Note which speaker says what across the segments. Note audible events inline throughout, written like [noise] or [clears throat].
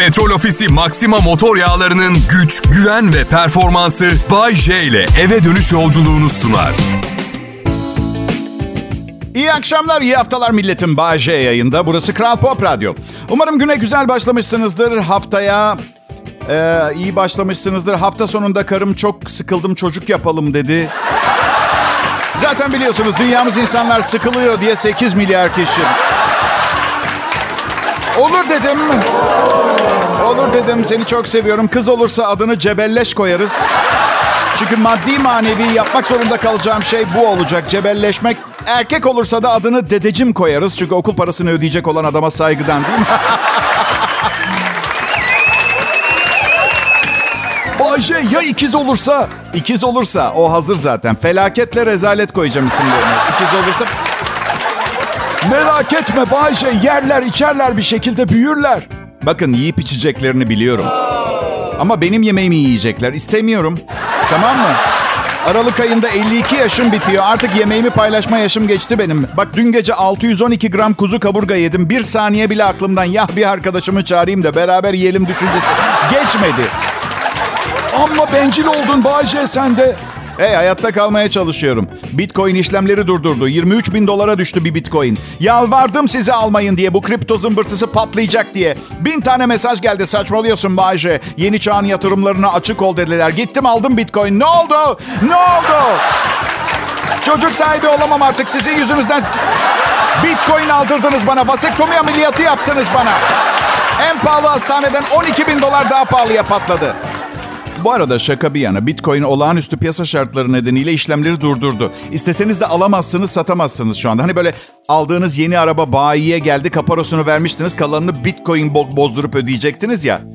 Speaker 1: Petrol Ofisi Maxima motor yağlarının güç, güven ve performansı Bay J ile eve dönüş yolculuğunu sunar.
Speaker 2: İyi akşamlar, iyi haftalar milletim. Bay J yayında. Burası Kral Pop Radyo. Umarım güne güzel başlamışsınızdır. Haftaya e, iyi başlamışsınızdır. Hafta sonunda karım çok sıkıldım çocuk yapalım dedi. Zaten biliyorsunuz dünyamız insanlar sıkılıyor diye 8 milyar kişi. Olur dedim. Olur dedim seni çok seviyorum. Kız olursa adını Cebelleş koyarız. Çünkü maddi manevi yapmak zorunda kalacağım şey bu olacak. Cebelleşmek. Erkek olursa da adını dedecim koyarız. Çünkü okul parasını ödeyecek olan adama saygıdan değil mi? [laughs] Bayce ya ikiz olursa? İkiz olursa o hazır zaten. Felaketle rezalet koyacağım isimlerine. İkiz olursa... Merak etme Bayce yerler içerler bir şekilde büyürler. Bakın yiyip içeceklerini biliyorum. Ama benim yemeğimi yiyecekler. İstemiyorum. Tamam mı? Aralık ayında 52 yaşım bitiyor. Artık yemeğimi paylaşma yaşım geçti benim. Bak dün gece 612 gram kuzu kaburga yedim. Bir saniye bile aklımdan ya bir arkadaşımı çağırayım da beraber yiyelim düşüncesi geçmedi. Amma bencil oldun Bayce sen de. Hey hayatta kalmaya çalışıyorum. Bitcoin işlemleri durdurdu. 23 bin dolara düştü bir bitcoin. Yalvardım size almayın diye bu kripto zımbırtısı patlayacak diye. Bin tane mesaj geldi saçmalıyorsun Bayce. Yeni çağın yatırımlarına açık ol dediler. Gittim aldım bitcoin. Ne oldu? Ne oldu? Çocuk sahibi olamam artık sizin yüzünüzden. Bitcoin aldırdınız bana. Vasektomi ameliyatı yaptınız bana. En pahalı hastaneden 12 bin dolar daha pahalıya patladı. Bu arada şaka bir yana Bitcoin olağanüstü piyasa şartları nedeniyle işlemleri durdurdu. İsteseniz de alamazsınız, satamazsınız şu anda. Hani böyle aldığınız yeni araba bayiye geldi, kaparosunu vermiştiniz, kalanını Bitcoin bo- bozdurup ödeyecektiniz ya. [laughs]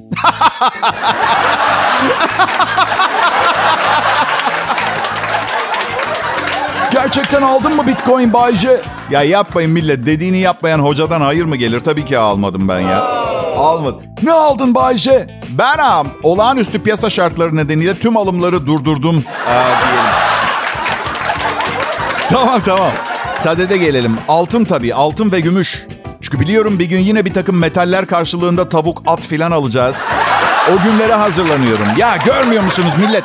Speaker 2: Gerçekten aldın mı Bitcoin Bayce? Ya yapmayın millet. Dediğini yapmayan hocadan hayır mı gelir? Tabii ki almadım ben ya. Almadım. Ne aldın Bayce? Ben am, olağanüstü piyasa şartları nedeniyle tüm alımları durdurdum aa, diyelim. Tamam tamam. Sadede gelelim. Altın tabii. Altın ve gümüş. Çünkü biliyorum bir gün yine bir takım metaller karşılığında tavuk, at filan alacağız. O günlere hazırlanıyorum. Ya görmüyor musunuz millet?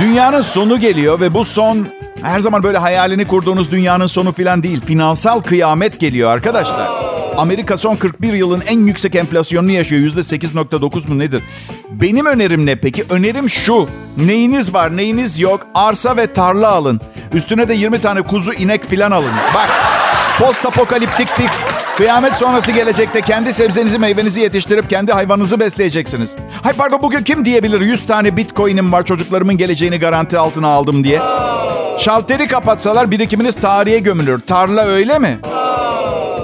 Speaker 2: Dünyanın sonu geliyor ve bu son her zaman böyle hayalini kurduğunuz dünyanın sonu filan değil. Finansal kıyamet geliyor arkadaşlar. Amerika son 41 yılın en yüksek enflasyonunu yaşıyor. %8.9 mu nedir? Benim önerim ne peki? Önerim şu. Neyiniz var, neyiniz yok? Arsa ve tarla alın. Üstüne de 20 tane kuzu, inek filan alın. Bak, post apokaliptik bir kıyamet sonrası gelecekte kendi sebzenizi, meyvenizi yetiştirip kendi hayvanınızı besleyeceksiniz. Hay pardon bugün kim diyebilir 100 tane bitcoin'im var çocuklarımın geleceğini garanti altına aldım diye? Şalteri kapatsalar birikiminiz tarihe gömülür. Tarla öyle mi?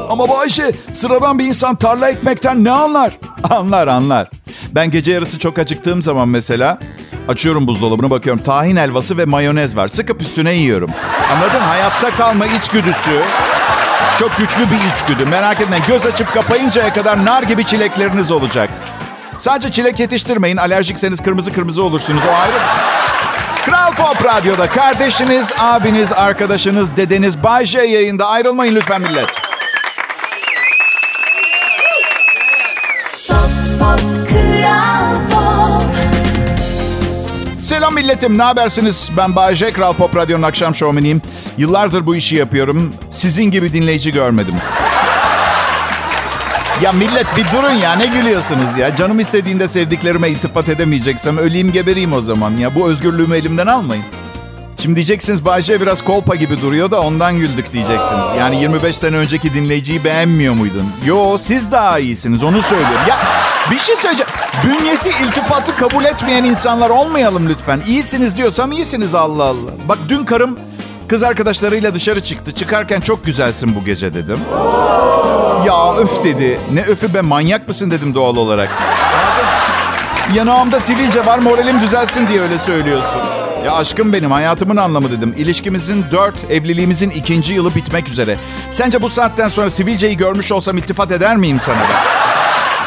Speaker 2: Ama Bayşe sıradan bir insan tarla ekmekten ne anlar? [laughs] Anlar anlar. Ben gece yarısı çok acıktığım zaman mesela açıyorum buzdolabına bakıyorum tahin helvası ve mayonez var. Sıkıp üstüne yiyorum. Anladın? Hayatta kalma içgüdüsü. Çok güçlü bir içgüdü. Merak etmeyin göz açıp kapayıncaya kadar nar gibi çilekleriniz olacak. Sadece çilek yetiştirmeyin. Alerjikseniz kırmızı kırmızı olursunuz. O ayrı. Kral Pop Radyo'da kardeşiniz, abiniz, arkadaşınız, dedeniz Bay J yayında. Ayrılmayın lütfen millet. Selam milletim, ne habersiniz? Ben Bayece, Kral Pop Radyo'nun akşam şovmeniyim. Yıllardır bu işi yapıyorum. Sizin gibi dinleyici görmedim. Ya millet bir durun ya, ne gülüyorsunuz ya? Canım istediğinde sevdiklerime iltifat edemeyeceksem öleyim gebereyim o zaman ya. Bu özgürlüğümü elimden almayın. Şimdi diyeceksiniz Bayce biraz kolpa gibi duruyor da ondan güldük diyeceksiniz. Yani 25 sene önceki dinleyiciyi beğenmiyor muydun? Yo siz daha iyisiniz onu söylüyorum. Ya bir şey söyleyeceğim. Bünyesi iltifatı kabul etmeyen insanlar olmayalım lütfen. İyisiniz diyorsam iyisiniz Allah Allah. Bak dün karım kız arkadaşlarıyla dışarı çıktı. Çıkarken çok güzelsin bu gece dedim. Ya öf dedi. Ne öfü be manyak mısın dedim doğal olarak. Yanağımda sivilce var moralim düzelsin diye öyle söylüyorsun. Ya aşkım benim hayatımın anlamı dedim. İlişkimizin dört, evliliğimizin ikinci yılı bitmek üzere. Sence bu saatten sonra sivilceyi görmüş olsam iltifat eder miyim sana ben?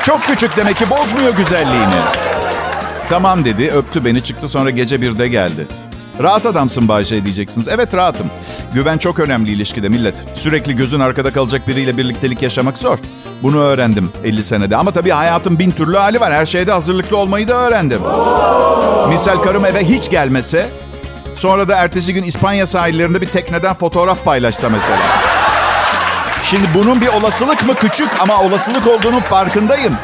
Speaker 2: Çok küçük demek ki bozmuyor güzelliğini. Tamam dedi öptü beni çıktı sonra gece birde geldi. Rahat adamsın Bayşe diyeceksiniz. Evet rahatım. Güven çok önemli ilişkide millet. Sürekli gözün arkada kalacak biriyle birliktelik yaşamak zor. Bunu öğrendim 50 senede. Ama tabii hayatın bin türlü hali var. Her şeyde hazırlıklı olmayı da öğrendim. Misal karım eve hiç gelmese, sonra da ertesi gün İspanya sahillerinde bir tekneden fotoğraf paylaşsa mesela. Şimdi bunun bir olasılık mı küçük ama olasılık olduğunun farkındayım.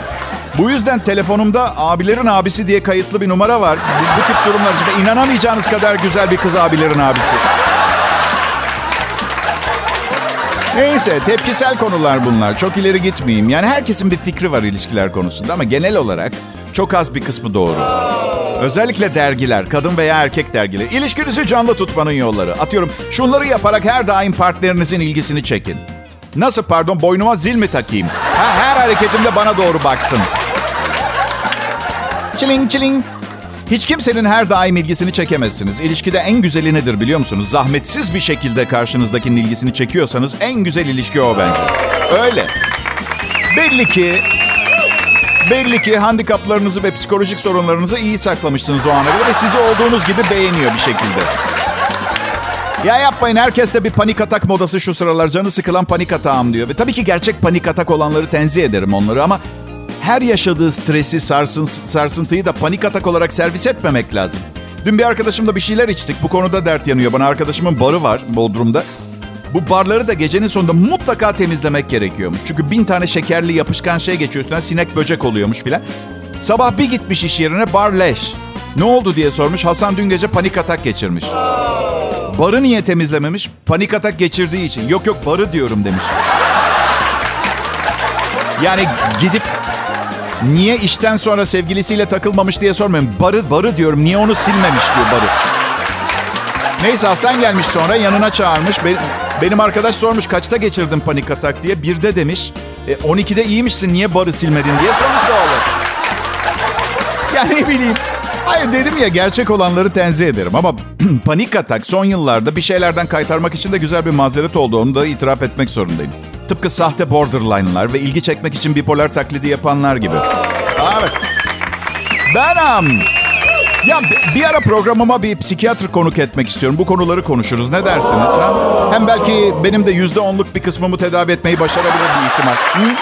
Speaker 2: Bu yüzden telefonumda abilerin abisi diye kayıtlı bir numara var. Bu, bu tip durumlar için inanamayacağınız kadar güzel bir kız abilerin abisi. Neyse tepkisel konular bunlar. Çok ileri gitmeyeyim. Yani herkesin bir fikri var ilişkiler konusunda ama genel olarak çok az bir kısmı doğru. Özellikle dergiler, kadın veya erkek dergileri. İlişkinizi canlı tutmanın yolları. Atıyorum şunları yaparak her daim partnerinizin ilgisini çekin. Nasıl pardon boynuma zil mi takayım? Ha, her hareketimde bana doğru baksın. Çiling çiling. Hiç kimsenin her daim ilgisini çekemezsiniz. İlişkide en güzeli nedir biliyor musunuz? Zahmetsiz bir şekilde karşınızdakinin ilgisini çekiyorsanız en güzel ilişki o bence. Öyle. Belli ki Belli ki handikaplarınızı ve psikolojik sorunlarınızı iyi saklamışsınız o ana ve sizi olduğunuz gibi beğeniyor bir şekilde. Ya yapmayın herkes de bir panik atak modası şu sıralar. Canı sıkılan panik atağım diyor. Ve tabii ki gerçek panik atak olanları tenzih ederim onları ama her yaşadığı stresi, sarsın, sarsıntıyı da panik atak olarak servis etmemek lazım. Dün bir arkadaşımla bir şeyler içtik. Bu konuda dert yanıyor. Bana arkadaşımın barı var Bodrum'da. Bu barları da gecenin sonunda mutlaka temizlemek gerekiyormuş. Çünkü bin tane şekerli yapışkan şey geçiyor üstünden sinek böcek oluyormuş filan. Sabah bir gitmiş iş yerine bar leş. Ne oldu diye sormuş. Hasan dün gece panik atak geçirmiş. Barı niye temizlememiş? Panik atak geçirdiği için. Yok yok barı diyorum demiş. Yani gidip niye işten sonra sevgilisiyle takılmamış diye sormuyorum. Barı barı diyorum. Niye onu silmemiş diyor barı. Neyse Hasan gelmiş sonra yanına çağırmış. Benim, arkadaş sormuş kaçta geçirdin panik atak diye. Birde demiş. E, 12'de iyiymişsin niye barı silmedin diye sormuş doğal Yani ne bileyim. Hayır dedim ya gerçek olanları tenzih ederim ama [clears throat] panik atak son yıllarda bir şeylerden kaytarmak için de güzel bir mazeret oldu. Onu da itiraf etmek zorundayım. Tıpkı sahte borderline'lar ve ilgi çekmek için bipolar taklidi yapanlar gibi. Evet. Benam. Ya bir ara programıma bir psikiyatr konuk etmek istiyorum. Bu konuları konuşuruz. Ne dersiniz? Ha? Hem belki benim de yüzde onluk bir kısmımı tedavi etmeyi başarabilir bir ihtimal. Hı?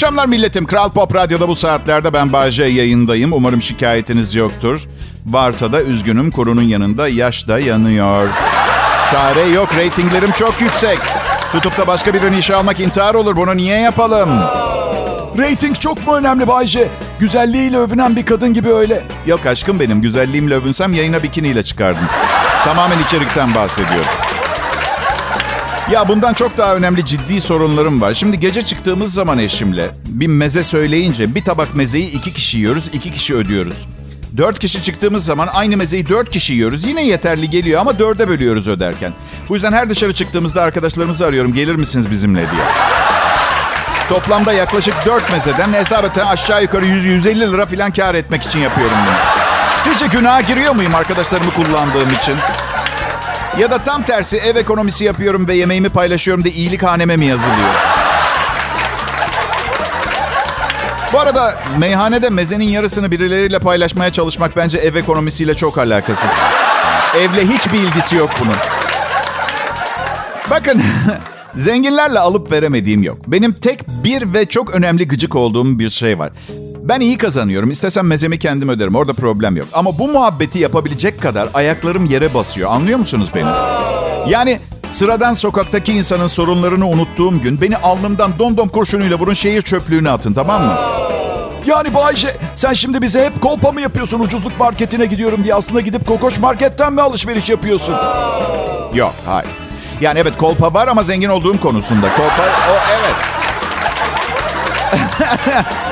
Speaker 2: Akşamlar milletim. Kral Pop Radyo'da bu saatlerde ben Bayce yayındayım. Umarım şikayetiniz yoktur. Varsa da üzgünüm. Korunun yanında yaş da yanıyor. Çare yok. Ratinglerim çok yüksek. Tutup da başka birini işe almak intihar olur. Bunu niye yapalım? Rating çok mu önemli Bayce? Güzelliğiyle övünen bir kadın gibi öyle. Yok aşkım benim. Güzelliğimle övünsem yayına bikiniyle çıkardım. Tamamen içerikten bahsediyorum. Ya bundan çok daha önemli ciddi sorunlarım var. Şimdi gece çıktığımız zaman eşimle bir meze söyleyince bir tabak mezeyi iki kişi yiyoruz, iki kişi ödüyoruz. Dört kişi çıktığımız zaman aynı mezeyi dört kişi yiyoruz. Yine yeterli geliyor ama dörde bölüyoruz öderken. Bu yüzden her dışarı çıktığımızda arkadaşlarımızı arıyorum. Gelir misiniz bizimle diye. Toplamda yaklaşık dört mezeden hesabeten aşağı yukarı 100-150 lira falan kar etmek için yapıyorum bunu. Sizce günaha giriyor muyum arkadaşlarımı kullandığım için? Ya da tam tersi ev ekonomisi yapıyorum ve yemeğimi paylaşıyorum da iyilik haneme mi yazılıyor? Bu arada meyhanede mezenin yarısını birileriyle paylaşmaya çalışmak bence ev ekonomisiyle çok alakasız. Evle hiçbir ilgisi yok bunun. Bakın [laughs] zenginlerle alıp veremediğim yok. Benim tek bir ve çok önemli gıcık olduğum bir şey var. Ben iyi kazanıyorum. İstesem mezemi kendim öderim. Orada problem yok. Ama bu muhabbeti yapabilecek kadar ayaklarım yere basıyor. Anlıyor musunuz beni? Yani sıradan sokaktaki insanın sorunlarını unuttuğum gün beni alnımdan domdom kurşunuyla vurun şehir çöplüğüne atın tamam mı? Yani Bayce sen şimdi bize hep kolpa mı yapıyorsun ucuzluk marketine gidiyorum diye aslında gidip kokoş marketten mi alışveriş yapıyorsun? Yok hayır. Yani evet kolpa var ama zengin olduğum konusunda. Kolpa o evet. [laughs]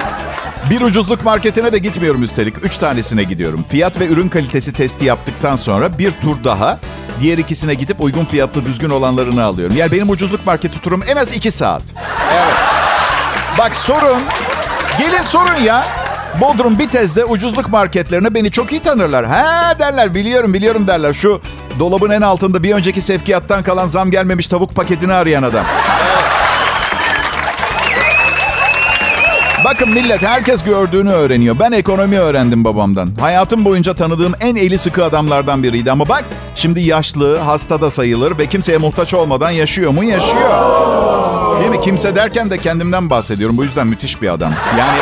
Speaker 2: Bir ucuzluk marketine de gitmiyorum üstelik. Üç tanesine gidiyorum. Fiyat ve ürün kalitesi testi yaptıktan sonra bir tur daha diğer ikisine gidip uygun fiyatlı düzgün olanlarını alıyorum. Yani benim ucuzluk marketi turum en az iki saat. Evet. Bak sorun. Gelin sorun ya. Bodrum Bitez'de ucuzluk marketlerine beni çok iyi tanırlar. Ha derler biliyorum biliyorum derler. Şu dolabın en altında bir önceki sevkiyattan kalan zam gelmemiş tavuk paketini arayan adam. Bakın millet herkes gördüğünü öğreniyor. Ben ekonomi öğrendim babamdan. Hayatım boyunca tanıdığım en eli sıkı adamlardan biriydi. Ama bak şimdi yaşlı, hasta da sayılır ve kimseye muhtaç olmadan yaşıyor mu? Yaşıyor. Değil mi? Kimse derken de kendimden bahsediyorum. Bu yüzden müthiş bir adam. Yani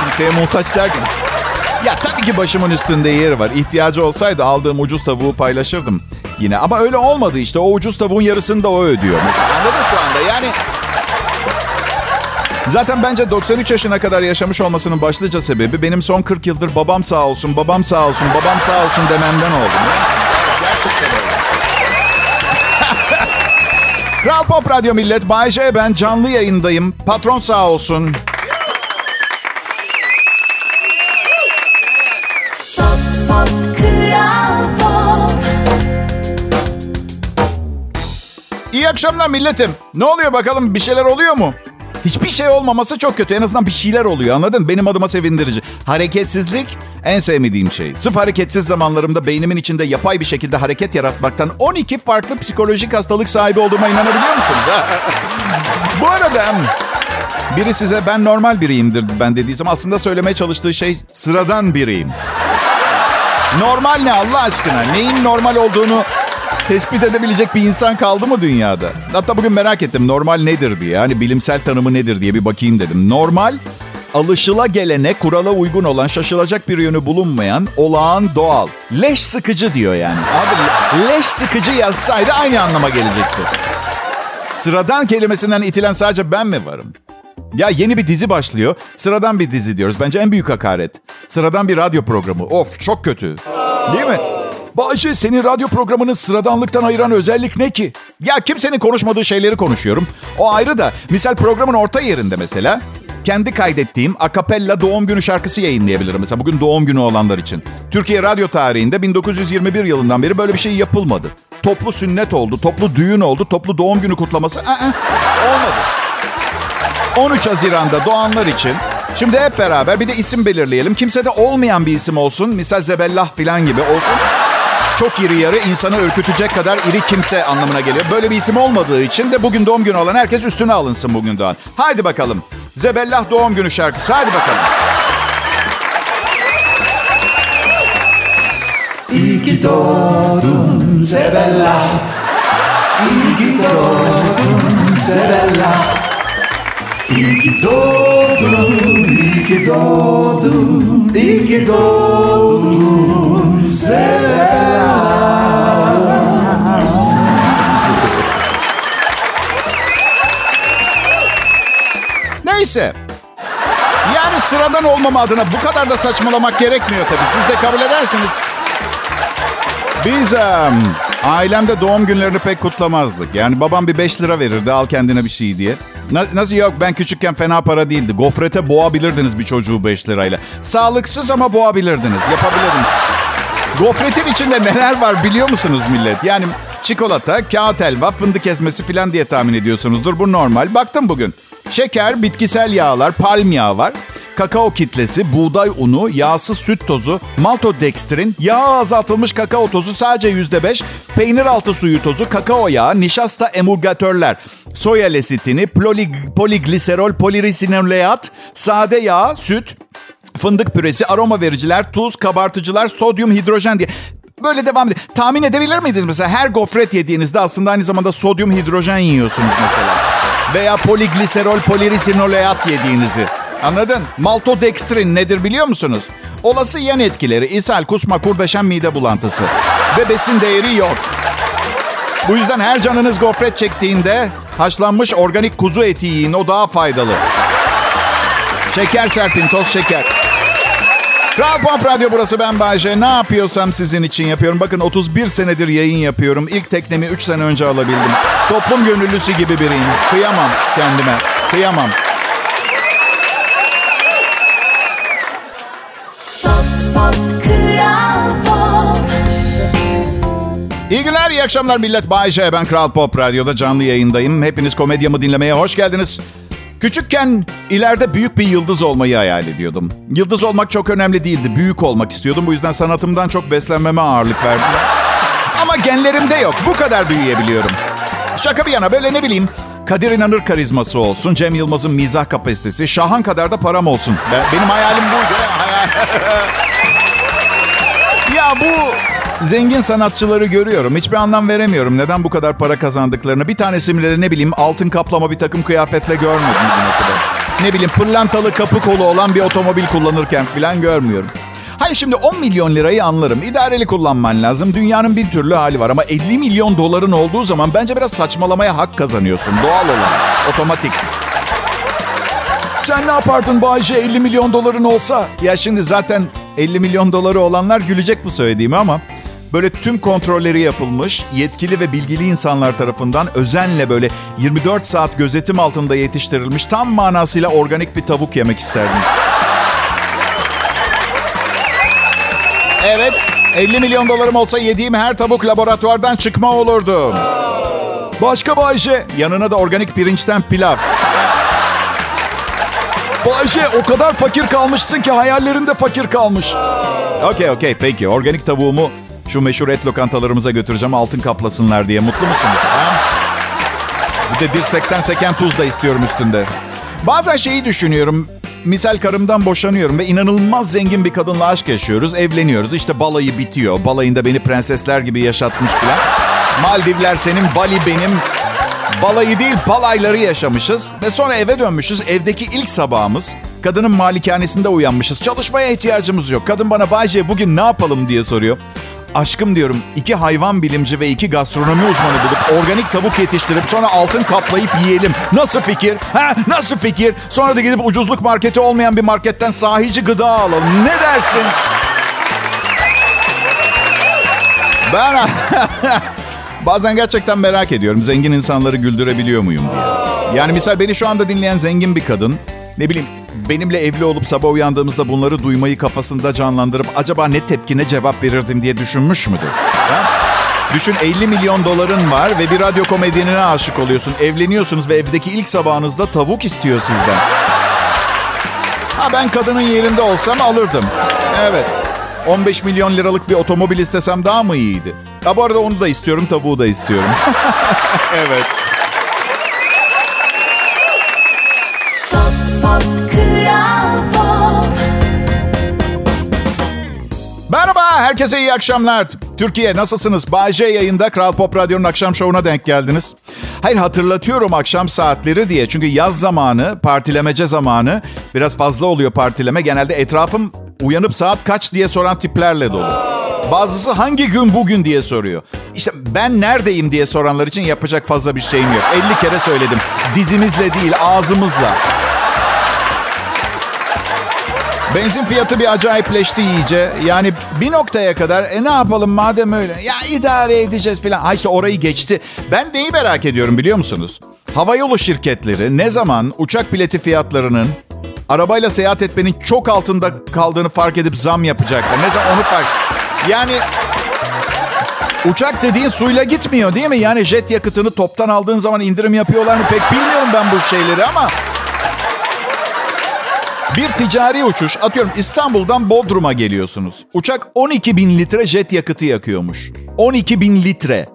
Speaker 2: kimseye muhtaç derken... Ya tabii ki başımın üstünde yeri var. İhtiyacı olsaydı aldığım ucuz tavuğu paylaşırdım yine. Ama öyle olmadı işte. O ucuz tavuğun yarısını da o ödüyor. Mesela anladın şu anda. Yani Zaten bence 93 yaşına kadar yaşamış olmasının başlıca sebebi benim son 40 yıldır babam sağ olsun, babam sağ olsun, babam sağ olsun dememden oldu. Gerçekten öyle. [laughs] Kral Pop Radyo Millet, Bay J ben canlı yayındayım. Patron sağ olsun. İyi akşamlar milletim. Ne oluyor bakalım bir şeyler oluyor mu? Hiçbir şey olmaması çok kötü. En azından bir şeyler oluyor anladın? Benim adıma sevindirici. Hareketsizlik en sevmediğim şey. Sırf hareketsiz zamanlarımda beynimin içinde yapay bir şekilde hareket yaratmaktan 12 farklı psikolojik hastalık sahibi olduğuma inanabiliyor musunuz? Bu arada biri size ben normal biriyimdir ben dediysem aslında söylemeye çalıştığı şey sıradan biriyim. Normal ne Allah aşkına? Neyin normal olduğunu tespit edebilecek bir insan kaldı mı dünyada? Hatta bugün merak ettim normal nedir diye. Hani bilimsel tanımı nedir diye bir bakayım dedim. Normal alışıla gelene, kurala uygun olan, şaşılacak bir yönü bulunmayan, olağan, doğal. Leş sıkıcı diyor yani. Abi leş sıkıcı yazsaydı aynı anlama gelecekti. Sıradan kelimesinden itilen sadece ben mi varım? Ya yeni bir dizi başlıyor. Sıradan bir dizi diyoruz. Bence en büyük hakaret. Sıradan bir radyo programı. Of çok kötü. Değil mi? Bahçe senin radyo programını sıradanlıktan ayıran özellik ne ki? Ya kimsenin konuşmadığı şeyleri konuşuyorum. O ayrı da misal programın orta yerinde mesela kendi kaydettiğim akapella doğum günü şarkısı yayınlayabilirim. Mesela bugün doğum günü olanlar için. Türkiye radyo tarihinde 1921 yılından beri böyle bir şey yapılmadı. Toplu sünnet oldu, toplu düğün oldu, toplu doğum günü kutlaması. Aa, olmadı. 13 Haziran'da doğanlar için şimdi hep beraber bir de isim belirleyelim. Kimse de olmayan bir isim olsun. Misal Zebellah falan gibi olsun. Çok iri yarı insanı ürkütecek kadar iri kimse anlamına geliyor. Böyle bir isim olmadığı için de bugün doğum günü olan herkes üstüne alınsın bugün doğan. Haydi bakalım. Zebellah doğum günü şarkısı. Haydi bakalım. İyi ki doğdun Zebellah. İyi ki doğdun Zebellah. İyi ki doğdun, iyi ki doğdun, iyi ki doğdun Neyse. Yani sıradan olmama adına bu kadar da saçmalamak gerekmiyor tabii. Siz de kabul edersiniz. Biz um, ailemde doğum günlerini pek kutlamazdık. Yani babam bir 5 lira verirdi al kendine bir şey diye. Nasıl yok ben küçükken fena para değildi. Gofrete boğabilirdiniz bir çocuğu 5 lirayla. Sağlıksız ama boğabilirdiniz. Yapabilirdim. Gofretin içinde neler var biliyor musunuz millet? Yani çikolata, kağıt helva, fındık ezmesi falan diye tahmin ediyorsunuzdur. Bu normal. Baktım bugün. Şeker, bitkisel yağlar, palm yağı var. Kakao kitlesi, buğday unu, yağsız süt tozu, maltodextrin, yağ azaltılmış kakao tozu sadece %5, peynir altı suyu tozu, kakao yağı, nişasta emulgatörler, soya lesitini, poligliserol, polirisinolleat, sade yağ, süt, fındık püresi, aroma vericiler, tuz, kabartıcılar, sodyum, hidrojen diye Böyle devam ediyor. Tahmin edebilir miydiniz mesela her gofret yediğinizde aslında aynı zamanda sodyum hidrojen yiyorsunuz mesela. Veya poligliserol polirisinolleat yediğinizi. Anladın? Maltodextrin nedir biliyor musunuz? Olası yan etkileri ishal, kusma, kurdeşen mide bulantısı. Ve besin değeri yok. Bu yüzden her canınız gofret çektiğinde haşlanmış organik kuzu eti yiyin. O daha faydalı. Şeker serpin, toz şeker. Kral Pop Radyo burası ben Bayce. Ne yapıyorsam sizin için yapıyorum. Bakın 31 senedir yayın yapıyorum. İlk teknemi 3 sene önce alabildim. Toplum gönüllüsü gibi biriyim. Kıyamam kendime. Kıyamam. Günler, iyi akşamlar millet. Bayce, ben Kral Pop Radyo'da canlı yayındayım. Hepiniz komedyamı dinlemeye hoş geldiniz. Küçükken ileride büyük bir yıldız olmayı hayal ediyordum. Yıldız olmak çok önemli değildi. Büyük olmak istiyordum. Bu yüzden sanatımdan çok beslenmeme ağırlık verdim. Ama genlerimde yok. Bu kadar büyüyebiliyorum. Şaka bir yana böyle ne bileyim Kadir İnanır karizması olsun. Cem Yılmaz'ın mizah kapasitesi. Şahan kadar da param olsun. Ben, benim hayalim buydu. ya [laughs] bu zengin sanatçıları görüyorum. Hiçbir anlam veremiyorum. Neden bu kadar para kazandıklarını. Bir tanesi bile ne bileyim altın kaplama bir takım kıyafetle görmedim. Ne bileyim pırlantalı kapı kolu olan bir otomobil kullanırken falan görmüyorum. Hayır şimdi 10 milyon lirayı anlarım. İdareli kullanman lazım. Dünyanın bir türlü hali var ama 50 milyon doların olduğu zaman bence biraz saçmalamaya hak kazanıyorsun. Doğal olarak. Otomatik.
Speaker 3: Sen ne yapardın Bayce 50 milyon doların olsa?
Speaker 2: Ya şimdi zaten 50 milyon doları olanlar gülecek bu söylediğimi ama böyle tüm kontrolleri yapılmış, yetkili ve bilgili insanlar tarafından özenle böyle 24 saat gözetim altında yetiştirilmiş tam manasıyla organik bir tavuk yemek isterdim. Evet, 50 milyon dolarım olsa yediğim her tavuk laboratuvardan çıkma olurdu.
Speaker 3: Başka Bayce.
Speaker 2: Yanına da organik pirinçten pilav.
Speaker 3: Bayce o kadar fakir kalmışsın ki hayallerinde fakir kalmış.
Speaker 2: Okey okey peki. Organik tavuğumu şu meşhur et lokantalarımıza götüreceğim altın kaplasınlar diye. Mutlu musunuz? Ha? Bir de dirsekten seken tuz da istiyorum üstünde. Bazen şeyi düşünüyorum. Misal karımdan boşanıyorum ve inanılmaz zengin bir kadınla aşk yaşıyoruz. Evleniyoruz. İşte balayı bitiyor. Balayında beni prensesler gibi yaşatmış falan. Maldivler senin, Bali benim. Balayı değil balayları yaşamışız. Ve sonra eve dönmüşüz. Evdeki ilk sabahımız. Kadının malikanesinde uyanmışız. Çalışmaya ihtiyacımız yok. Kadın bana Bayce bugün ne yapalım diye soruyor. Aşkım diyorum iki hayvan bilimci ve iki gastronomi uzmanı bulup organik tavuk yetiştirip sonra altın kaplayıp yiyelim. Nasıl fikir? Ha nasıl fikir? Sonra da gidip ucuzluk marketi olmayan bir marketten sahici gıda alalım. Ne dersin? Ben [laughs] bazen gerçekten merak ediyorum. Zengin insanları güldürebiliyor muyum diye. Yani misal beni şu anda dinleyen zengin bir kadın ne bileyim benimle evli olup sabah uyandığımızda bunları duymayı kafasında canlandırıp acaba ne tepki ne cevap verirdim diye düşünmüş müdür? Ha? Düşün 50 milyon doların var ve bir radyo komedyenine aşık oluyorsun. Evleniyorsunuz ve evdeki ilk sabahınızda tavuk istiyor sizden. Ha ben kadının yerinde olsam alırdım. Evet. 15 milyon liralık bir otomobil istesem daha mı iyiydi? Ha bu arada onu da istiyorum, tavuğu da istiyorum. [laughs] evet. Herkese iyi akşamlar. Türkiye nasılsınız? Bay yayında Kral Pop Radyo'nun akşam şovuna denk geldiniz. Hayır hatırlatıyorum akşam saatleri diye. Çünkü yaz zamanı, partilemece zamanı biraz fazla oluyor partileme. Genelde etrafım uyanıp saat kaç diye soran tiplerle dolu. Bazısı hangi gün bugün diye soruyor. İşte ben neredeyim diye soranlar için yapacak fazla bir şeyim yok. 50 kere söyledim. Dizimizle değil ağzımızla. Benzin fiyatı bir acayipleşti iyice. Yani bir noktaya kadar e ne yapalım madem öyle. Ya idare edeceğiz falan. Ha işte orayı geçti. Ben neyi merak ediyorum biliyor musunuz? Havayolu şirketleri ne zaman uçak bileti fiyatlarının arabayla seyahat etmenin çok altında kaldığını fark edip zam yapacaklar. Ne zaman onu fark... Yani uçak dediğin suyla gitmiyor değil mi? Yani jet yakıtını toptan aldığın zaman indirim yapıyorlar mı pek bilmiyorum ben bu şeyleri ama... Bir ticari uçuş, atıyorum İstanbul'dan Bodrum'a geliyorsunuz. Uçak 12 bin litre jet yakıtı yakıyormuş. 12 bin litre.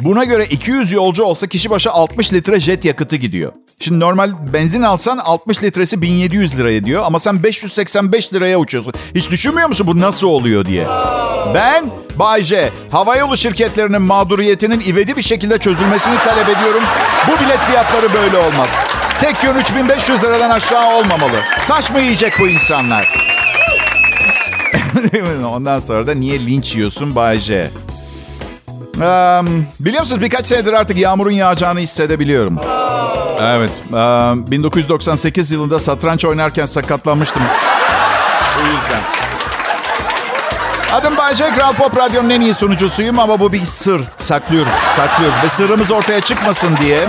Speaker 2: Buna göre 200 yolcu olsa kişi başı 60 litre jet yakıtı gidiyor. Şimdi normal benzin alsan 60 litresi 1700 liraya diyor ama sen 585 liraya uçuyorsun. Hiç düşünmüyor musun bu nasıl oluyor diye? Ben Bay J, havayolu şirketlerinin mağduriyetinin ivedi bir şekilde çözülmesini talep ediyorum. Bu bilet fiyatları böyle olmaz. Tek yön 3500 liradan aşağı olmamalı. Taş mı yiyecek bu insanlar? [laughs] Ondan sonra da niye linç yiyorsun Bay J? Um, biliyor musunuz birkaç senedir artık yağmurun yağacağını hissedebiliyorum. Evet. Um, 1998 yılında satranç oynarken sakatlanmıştım. O yüzden. Adım Bayce, Kral Pop Radyo'nun en iyi sunucusuyum ama bu bir sır. Saklıyoruz, saklıyoruz. Ve sırrımız ortaya çıkmasın diye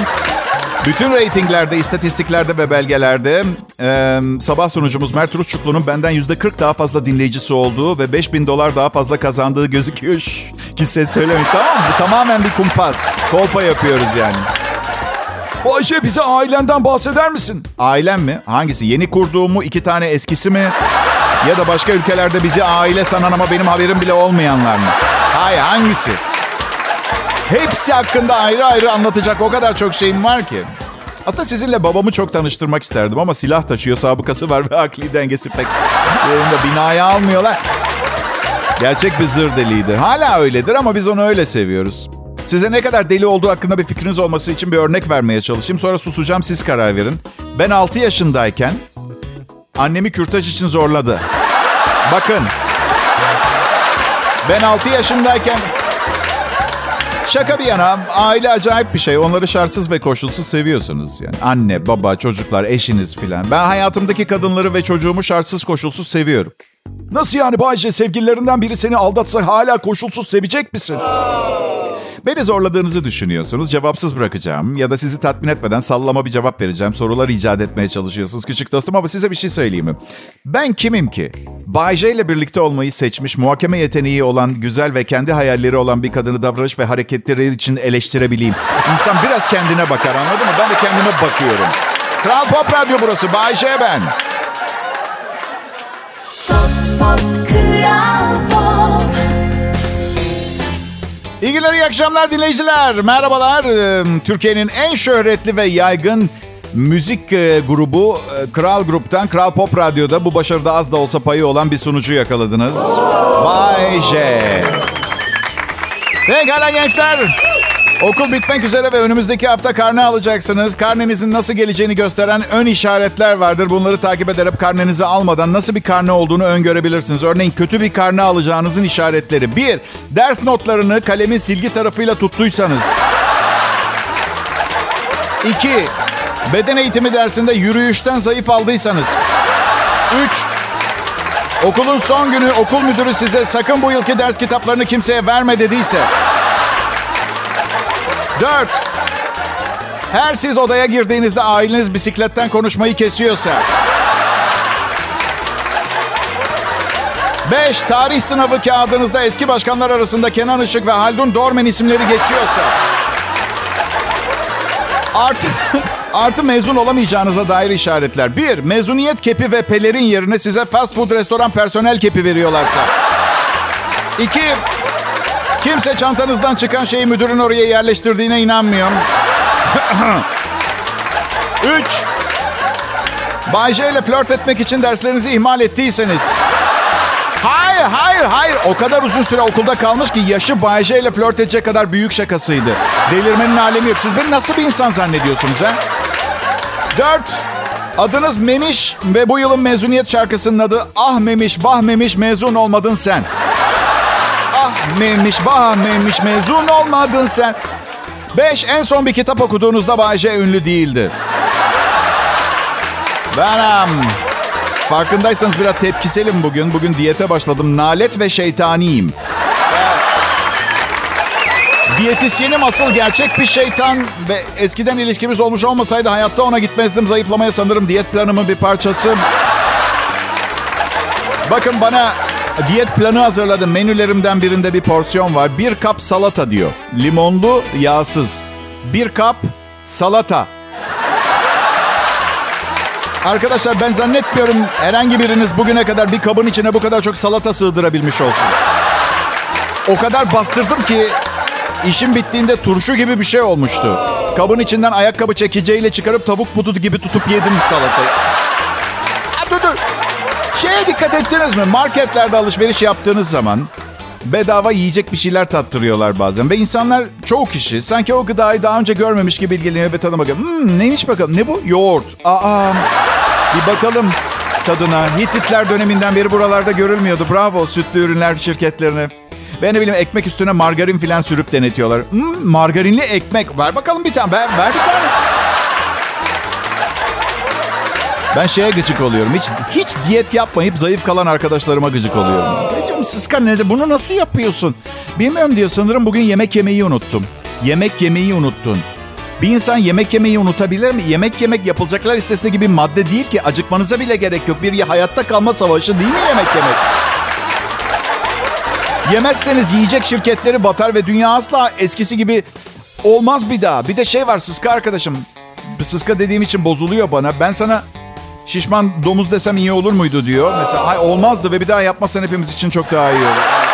Speaker 2: bütün reytinglerde, istatistiklerde ve belgelerde e, sabah sunucumuz Mert Rusçuklu'nun benden yüzde 40 daha fazla dinleyicisi olduğu ve 5000 dolar daha fazla kazandığı gözüküyor. [laughs] Şş, kimse söylemeyin tamam mı? Bu tamamen bir kumpas. Kolpa yapıyoruz yani.
Speaker 3: Bayce bize ailenden bahseder misin?
Speaker 2: Ailem mi? Hangisi? Yeni kurduğumu iki tane eskisi mi? Ya da başka ülkelerde bizi aile sanan ama benim haberim bile olmayanlar mı? Hayır hangisi? Hepsi hakkında ayrı ayrı anlatacak o kadar çok şeyim var ki. Aslında sizinle babamı çok tanıştırmak isterdim ama silah taşıyor, sabıkası var ve akli dengesi pek yerinde binaya almıyorlar. Gerçek bir zır deliydi. Hala öyledir ama biz onu öyle seviyoruz. Size ne kadar deli olduğu hakkında bir fikriniz olması için bir örnek vermeye çalışayım. Sonra susacağım siz karar verin. Ben 6 yaşındayken annemi kürtaj için zorladı. Bakın. Ben 6 yaşındayken Şaka bir yana aile acayip bir şey. Onları şartsız ve koşulsuz seviyorsunuz yani. Anne, baba, çocuklar, eşiniz filan. Ben hayatımdaki kadınları ve çocuğumu şartsız koşulsuz seviyorum.
Speaker 3: Nasıl yani Bayce sevgililerinden biri seni aldatsa hala koşulsuz sevecek misin?
Speaker 2: Beni zorladığınızı düşünüyorsunuz. Cevapsız bırakacağım. Ya da sizi tatmin etmeden sallama bir cevap vereceğim. Sorular icat etmeye çalışıyorsunuz küçük dostum ama size bir şey söyleyeyim mi? Ben kimim ki? Bay J ile birlikte olmayı seçmiş, muhakeme yeteneği olan, güzel ve kendi hayalleri olan bir kadını davranış ve hareketleri için eleştirebileyim. İnsan biraz kendine bakar anladın mı? Ben de kendime bakıyorum. Kral Pop Radyo burası. Bay J ben. İyi günler, iyi akşamlar dinleyiciler. Merhabalar. Ee, Türkiye'nin en şöhretli ve yaygın müzik e, grubu e, Kral Grup'tan Kral Pop Radyo'da bu başarıda az da olsa payı olan bir sunucu yakaladınız. Bay J. Pekala gençler. Okul bitmek üzere ve önümüzdeki hafta karne alacaksınız. Karnenizin nasıl geleceğini gösteren ön işaretler vardır. Bunları takip ederek karnenizi almadan nasıl bir karne olduğunu öngörebilirsiniz. Örneğin kötü bir karne alacağınızın işaretleri. Bir, ders notlarını kalemin silgi tarafıyla tuttuysanız. İki, beden eğitimi dersinde yürüyüşten zayıf aldıysanız. Üç, okulun son günü okul müdürü size sakın bu yılki ders kitaplarını kimseye verme dediyse. Dört. Her siz odaya girdiğinizde aileniz bisikletten konuşmayı kesiyorsa. Beş. Tarih sınavı kağıdınızda eski başkanlar arasında Kenan Işık ve Haldun Dormen isimleri geçiyorsa. Artı, [laughs] artı mezun olamayacağınıza dair işaretler. Bir, mezuniyet kepi ve pelerin yerine size fast food restoran personel kepi veriyorlarsa. İki, Kimse çantanızdan çıkan şeyi müdürün oraya yerleştirdiğine inanmıyor. [laughs] Üç. Bay J ile flört etmek için derslerinizi ihmal ettiyseniz. Hayır, hayır, hayır. O kadar uzun süre okulda kalmış ki yaşı Bay J ile flört edecek kadar büyük şakasıydı. Delirmenin alemi yok. Siz beni nasıl bir insan zannediyorsunuz ha? Dört. Adınız Memiş ve bu yılın mezuniyet şarkısının adı Ah Memiş, Bah Memiş mezun olmadın sen. Ah memiş, bah memiş mezun olmadın sen. Beş, en son bir kitap okuduğunuzda Bayce ünlü değildi. Benim. Farkındaysanız biraz tepkiselim bugün. Bugün diyete başladım. Nalet ve şeytaniyim. Diyetisyenim asıl gerçek bir şeytan ve eskiden ilişkimiz olmuş olmasaydı hayatta ona gitmezdim. Zayıflamaya sanırım diyet planımın bir parçası. Bakın bana Diyet planı hazırladım. Menülerimden birinde bir porsiyon var. Bir kap salata diyor. Limonlu, yağsız. Bir kap salata. Arkadaşlar ben zannetmiyorum herhangi biriniz bugüne kadar bir kabın içine bu kadar çok salata sığdırabilmiş olsun. O kadar bastırdım ki işim bittiğinde turşu gibi bir şey olmuştu. Kabın içinden ayakkabı çekeceğiyle çıkarıp tavuk budu gibi tutup yedim salatayı. Şeye dikkat ettiniz mi? Marketlerde alışveriş yaptığınız zaman bedava yiyecek bir şeyler tattırıyorlar bazen. Ve insanlar çoğu kişi sanki o gıdayı daha önce görmemiş gibi ilgileniyor ve tadına bakıyor. Hmm, neymiş bakalım? Ne bu? Yoğurt. Aa, bir bakalım tadına. Hititler döneminden beri buralarda görülmüyordu. Bravo sütlü ürünler şirketlerine. Ben ne bileyim ekmek üstüne margarin filan sürüp denetiyorlar. Hmm, margarinli ekmek. Ver bakalım bir tane. Ver, ver bir tane. Ben şeye gıcık oluyorum. Hiç hiç diyet yapmayıp zayıf kalan arkadaşlarıma gıcık oluyorum. Ne diyorum sıska nedir? Bunu nasıl yapıyorsun? Bilmiyorum diyor. Sanırım bugün yemek yemeyi unuttum. Yemek yemeyi unuttun. Bir insan yemek yemeyi unutabilir mi? Yemek yemek yapılacaklar listesinde gibi madde değil ki. Acıkmanıza bile gerek yok. Bir hayatta kalma savaşı değil mi yemek yemek? Yemezseniz yiyecek şirketleri batar ve dünya asla eskisi gibi olmaz bir daha. Bir de şey var sıska arkadaşım. Sıska dediğim için bozuluyor bana. Ben sana Şişman domuz desem iyi olur muydu diyor. Mesela ay olmazdı ve bir daha yapmazsan hepimiz için çok daha iyi olur.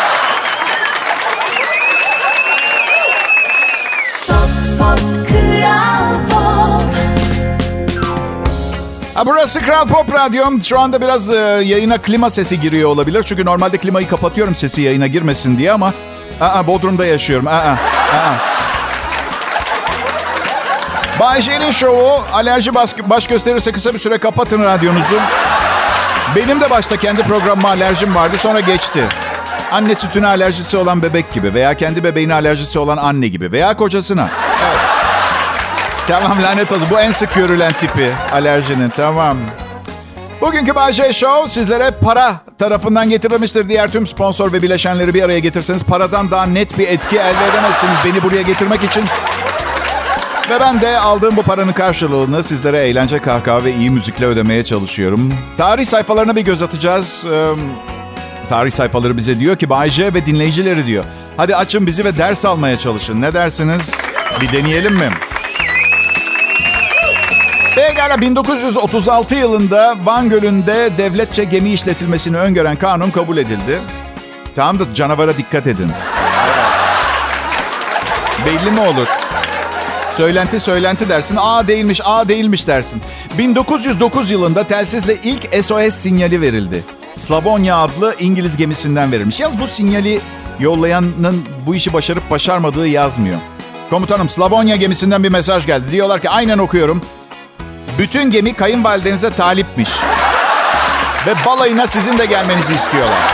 Speaker 2: Ha, burası Kral Pop Radyo. Şu anda biraz e, yayına klima sesi giriyor olabilir. Çünkü normalde klimayı kapatıyorum sesi yayına girmesin diye ama... Aa, Bodrum'da yaşıyorum. Aa, aa. Bay J'nin şovu alerji baş, gösterirse kısa bir süre kapatın radyonuzu. Benim de başta kendi programıma alerjim vardı sonra geçti. Anne sütüne alerjisi olan bebek gibi veya kendi bebeğine alerjisi olan anne gibi veya kocasına. Evet. Tamam lanet olsun. Bu en sık görülen tipi alerjinin. Tamam. Bugünkü Bahçe Show sizlere para tarafından getirilmiştir. Diğer tüm sponsor ve bileşenleri bir araya getirseniz paradan daha net bir etki elde edemezsiniz beni buraya getirmek için. Ve ben de aldığım bu paranın karşılığını sizlere eğlence, kahkaha ve iyi müzikle ödemeye çalışıyorum. Tarih sayfalarına bir göz atacağız. Ee, tarih sayfaları bize diyor ki Bay J ve dinleyicileri diyor. Hadi açın bizi ve ders almaya çalışın. Ne dersiniz? Bir deneyelim mi? Pekala 1936 yılında Van Gölü'nde devletçe gemi işletilmesini öngören kanun kabul edildi. Tamam da canavara dikkat edin. Belli mi olur? Söylenti söylenti dersin. A değilmiş, A değilmiş dersin. 1909 yılında telsizle ilk SOS sinyali verildi. Slavonya adlı İngiliz gemisinden verilmiş. Yalnız bu sinyali yollayanın bu işi başarıp başarmadığı yazmıyor. Komutanım Slavonya gemisinden bir mesaj geldi. Diyorlar ki aynen okuyorum. Bütün gemi kayınvalidenize talipmiş. Ve balayına sizin de gelmenizi istiyorlar.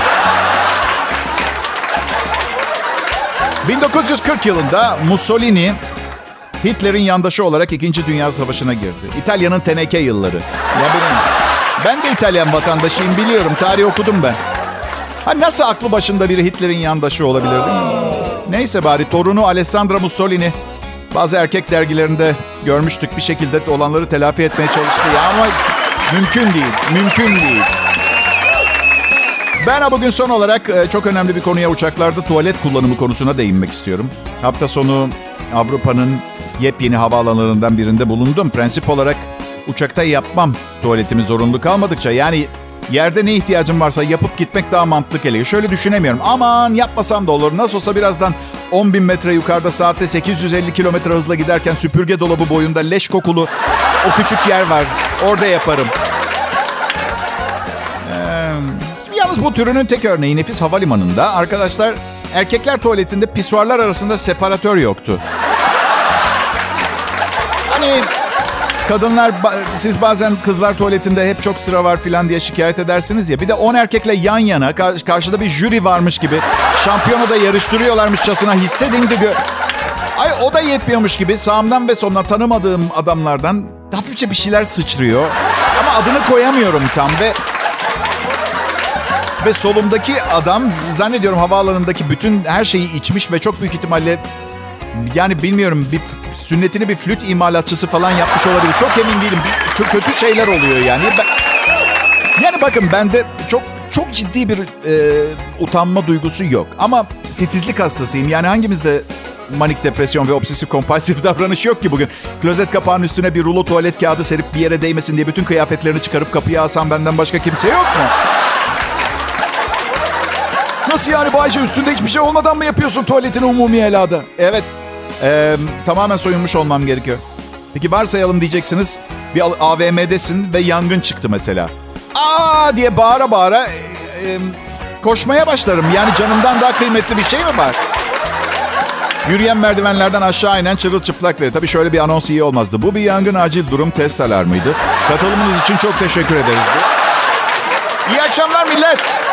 Speaker 2: 1940 yılında Mussolini Hitler'in yandaşı olarak 2. Dünya Savaşı'na girdi. İtalya'nın teneke yılları. Ya benim, ben de İtalyan vatandaşıyım biliyorum. Tarih okudum ben. Ha nasıl aklı başında biri Hitler'in yandaşı olabilirdi? Neyse bari torunu Alessandra Mussolini bazı erkek dergilerinde görmüştük bir şekilde olanları telafi etmeye çalıştı ya ama mümkün değil. Mümkün değil. Ben bugün son olarak e, çok önemli bir konuya uçaklarda tuvalet kullanımı konusuna değinmek istiyorum. Hafta sonu Avrupa'nın yepyeni havaalanlarından birinde bulundum. Prensip olarak uçakta yapmam tuvaletimi zorunlu kalmadıkça. Yani yerde ne ihtiyacım varsa yapıp gitmek daha mantıklı geliyor. Şöyle düşünemiyorum. Aman yapmasam da olur. Nasıl olsa birazdan 10 bin metre yukarıda saatte 850 kilometre hızla giderken süpürge dolabı boyunda leş kokulu o küçük yer var. Orada yaparım. Ee, yalnız bu türünün tek örneği Nefis Havalimanı'nda. Arkadaşlar erkekler tuvaletinde pisuarlar arasında separatör yoktu. Hani kadınlar siz bazen kızlar tuvaletinde hep çok sıra var filan diye şikayet edersiniz ya. Bir de 10 erkekle yan yana karşıda bir jüri varmış gibi şampiyonu da yarıştırıyorlarmışçasına hissedin gö- Ay o da yetmiyormuş gibi sağımdan ve solumdan tanımadığım adamlardan hafifçe bir şeyler sıçrıyor. Ama adını koyamıyorum tam ve ve solumdaki adam zannediyorum havaalanındaki bütün her şeyi içmiş ve çok büyük ihtimalle yani bilmiyorum bir sünnetini bir flüt imalatçısı falan yapmış olabilir. Çok emin değilim. Bir, kötü şeyler oluyor yani. Ben, yani bakın bende çok çok ciddi bir e, utanma duygusu yok. Ama titizlik hastasıyım. Yani hangimizde manik depresyon ve obsesif kompulsif [laughs] davranış yok ki bugün. Klozet kapağının üstüne bir rulo tuvalet kağıdı serip bir yere değmesin diye bütün kıyafetlerini çıkarıp kapıya asan benden başka kimse yok mu?
Speaker 3: Nasıl yani Bayce üstünde hiçbir şey olmadan mı yapıyorsun tuvaletini umumi helada?
Speaker 2: Evet. Ee, tamamen soyunmuş olmam gerekiyor. Peki varsayalım diyeceksiniz. Bir AVM'desin ve yangın çıktı mesela. Aa diye bağıra bağıra e, e, koşmaya başlarım. Yani canımdan daha kıymetli bir şey mi var? Yürüyen merdivenlerden aşağı inen çırılçıplakları. Tabii şöyle bir anons iyi olmazdı. Bu bir yangın acil durum test alarmıydı. Katılımınız için çok teşekkür ederiz. İyi akşamlar millet.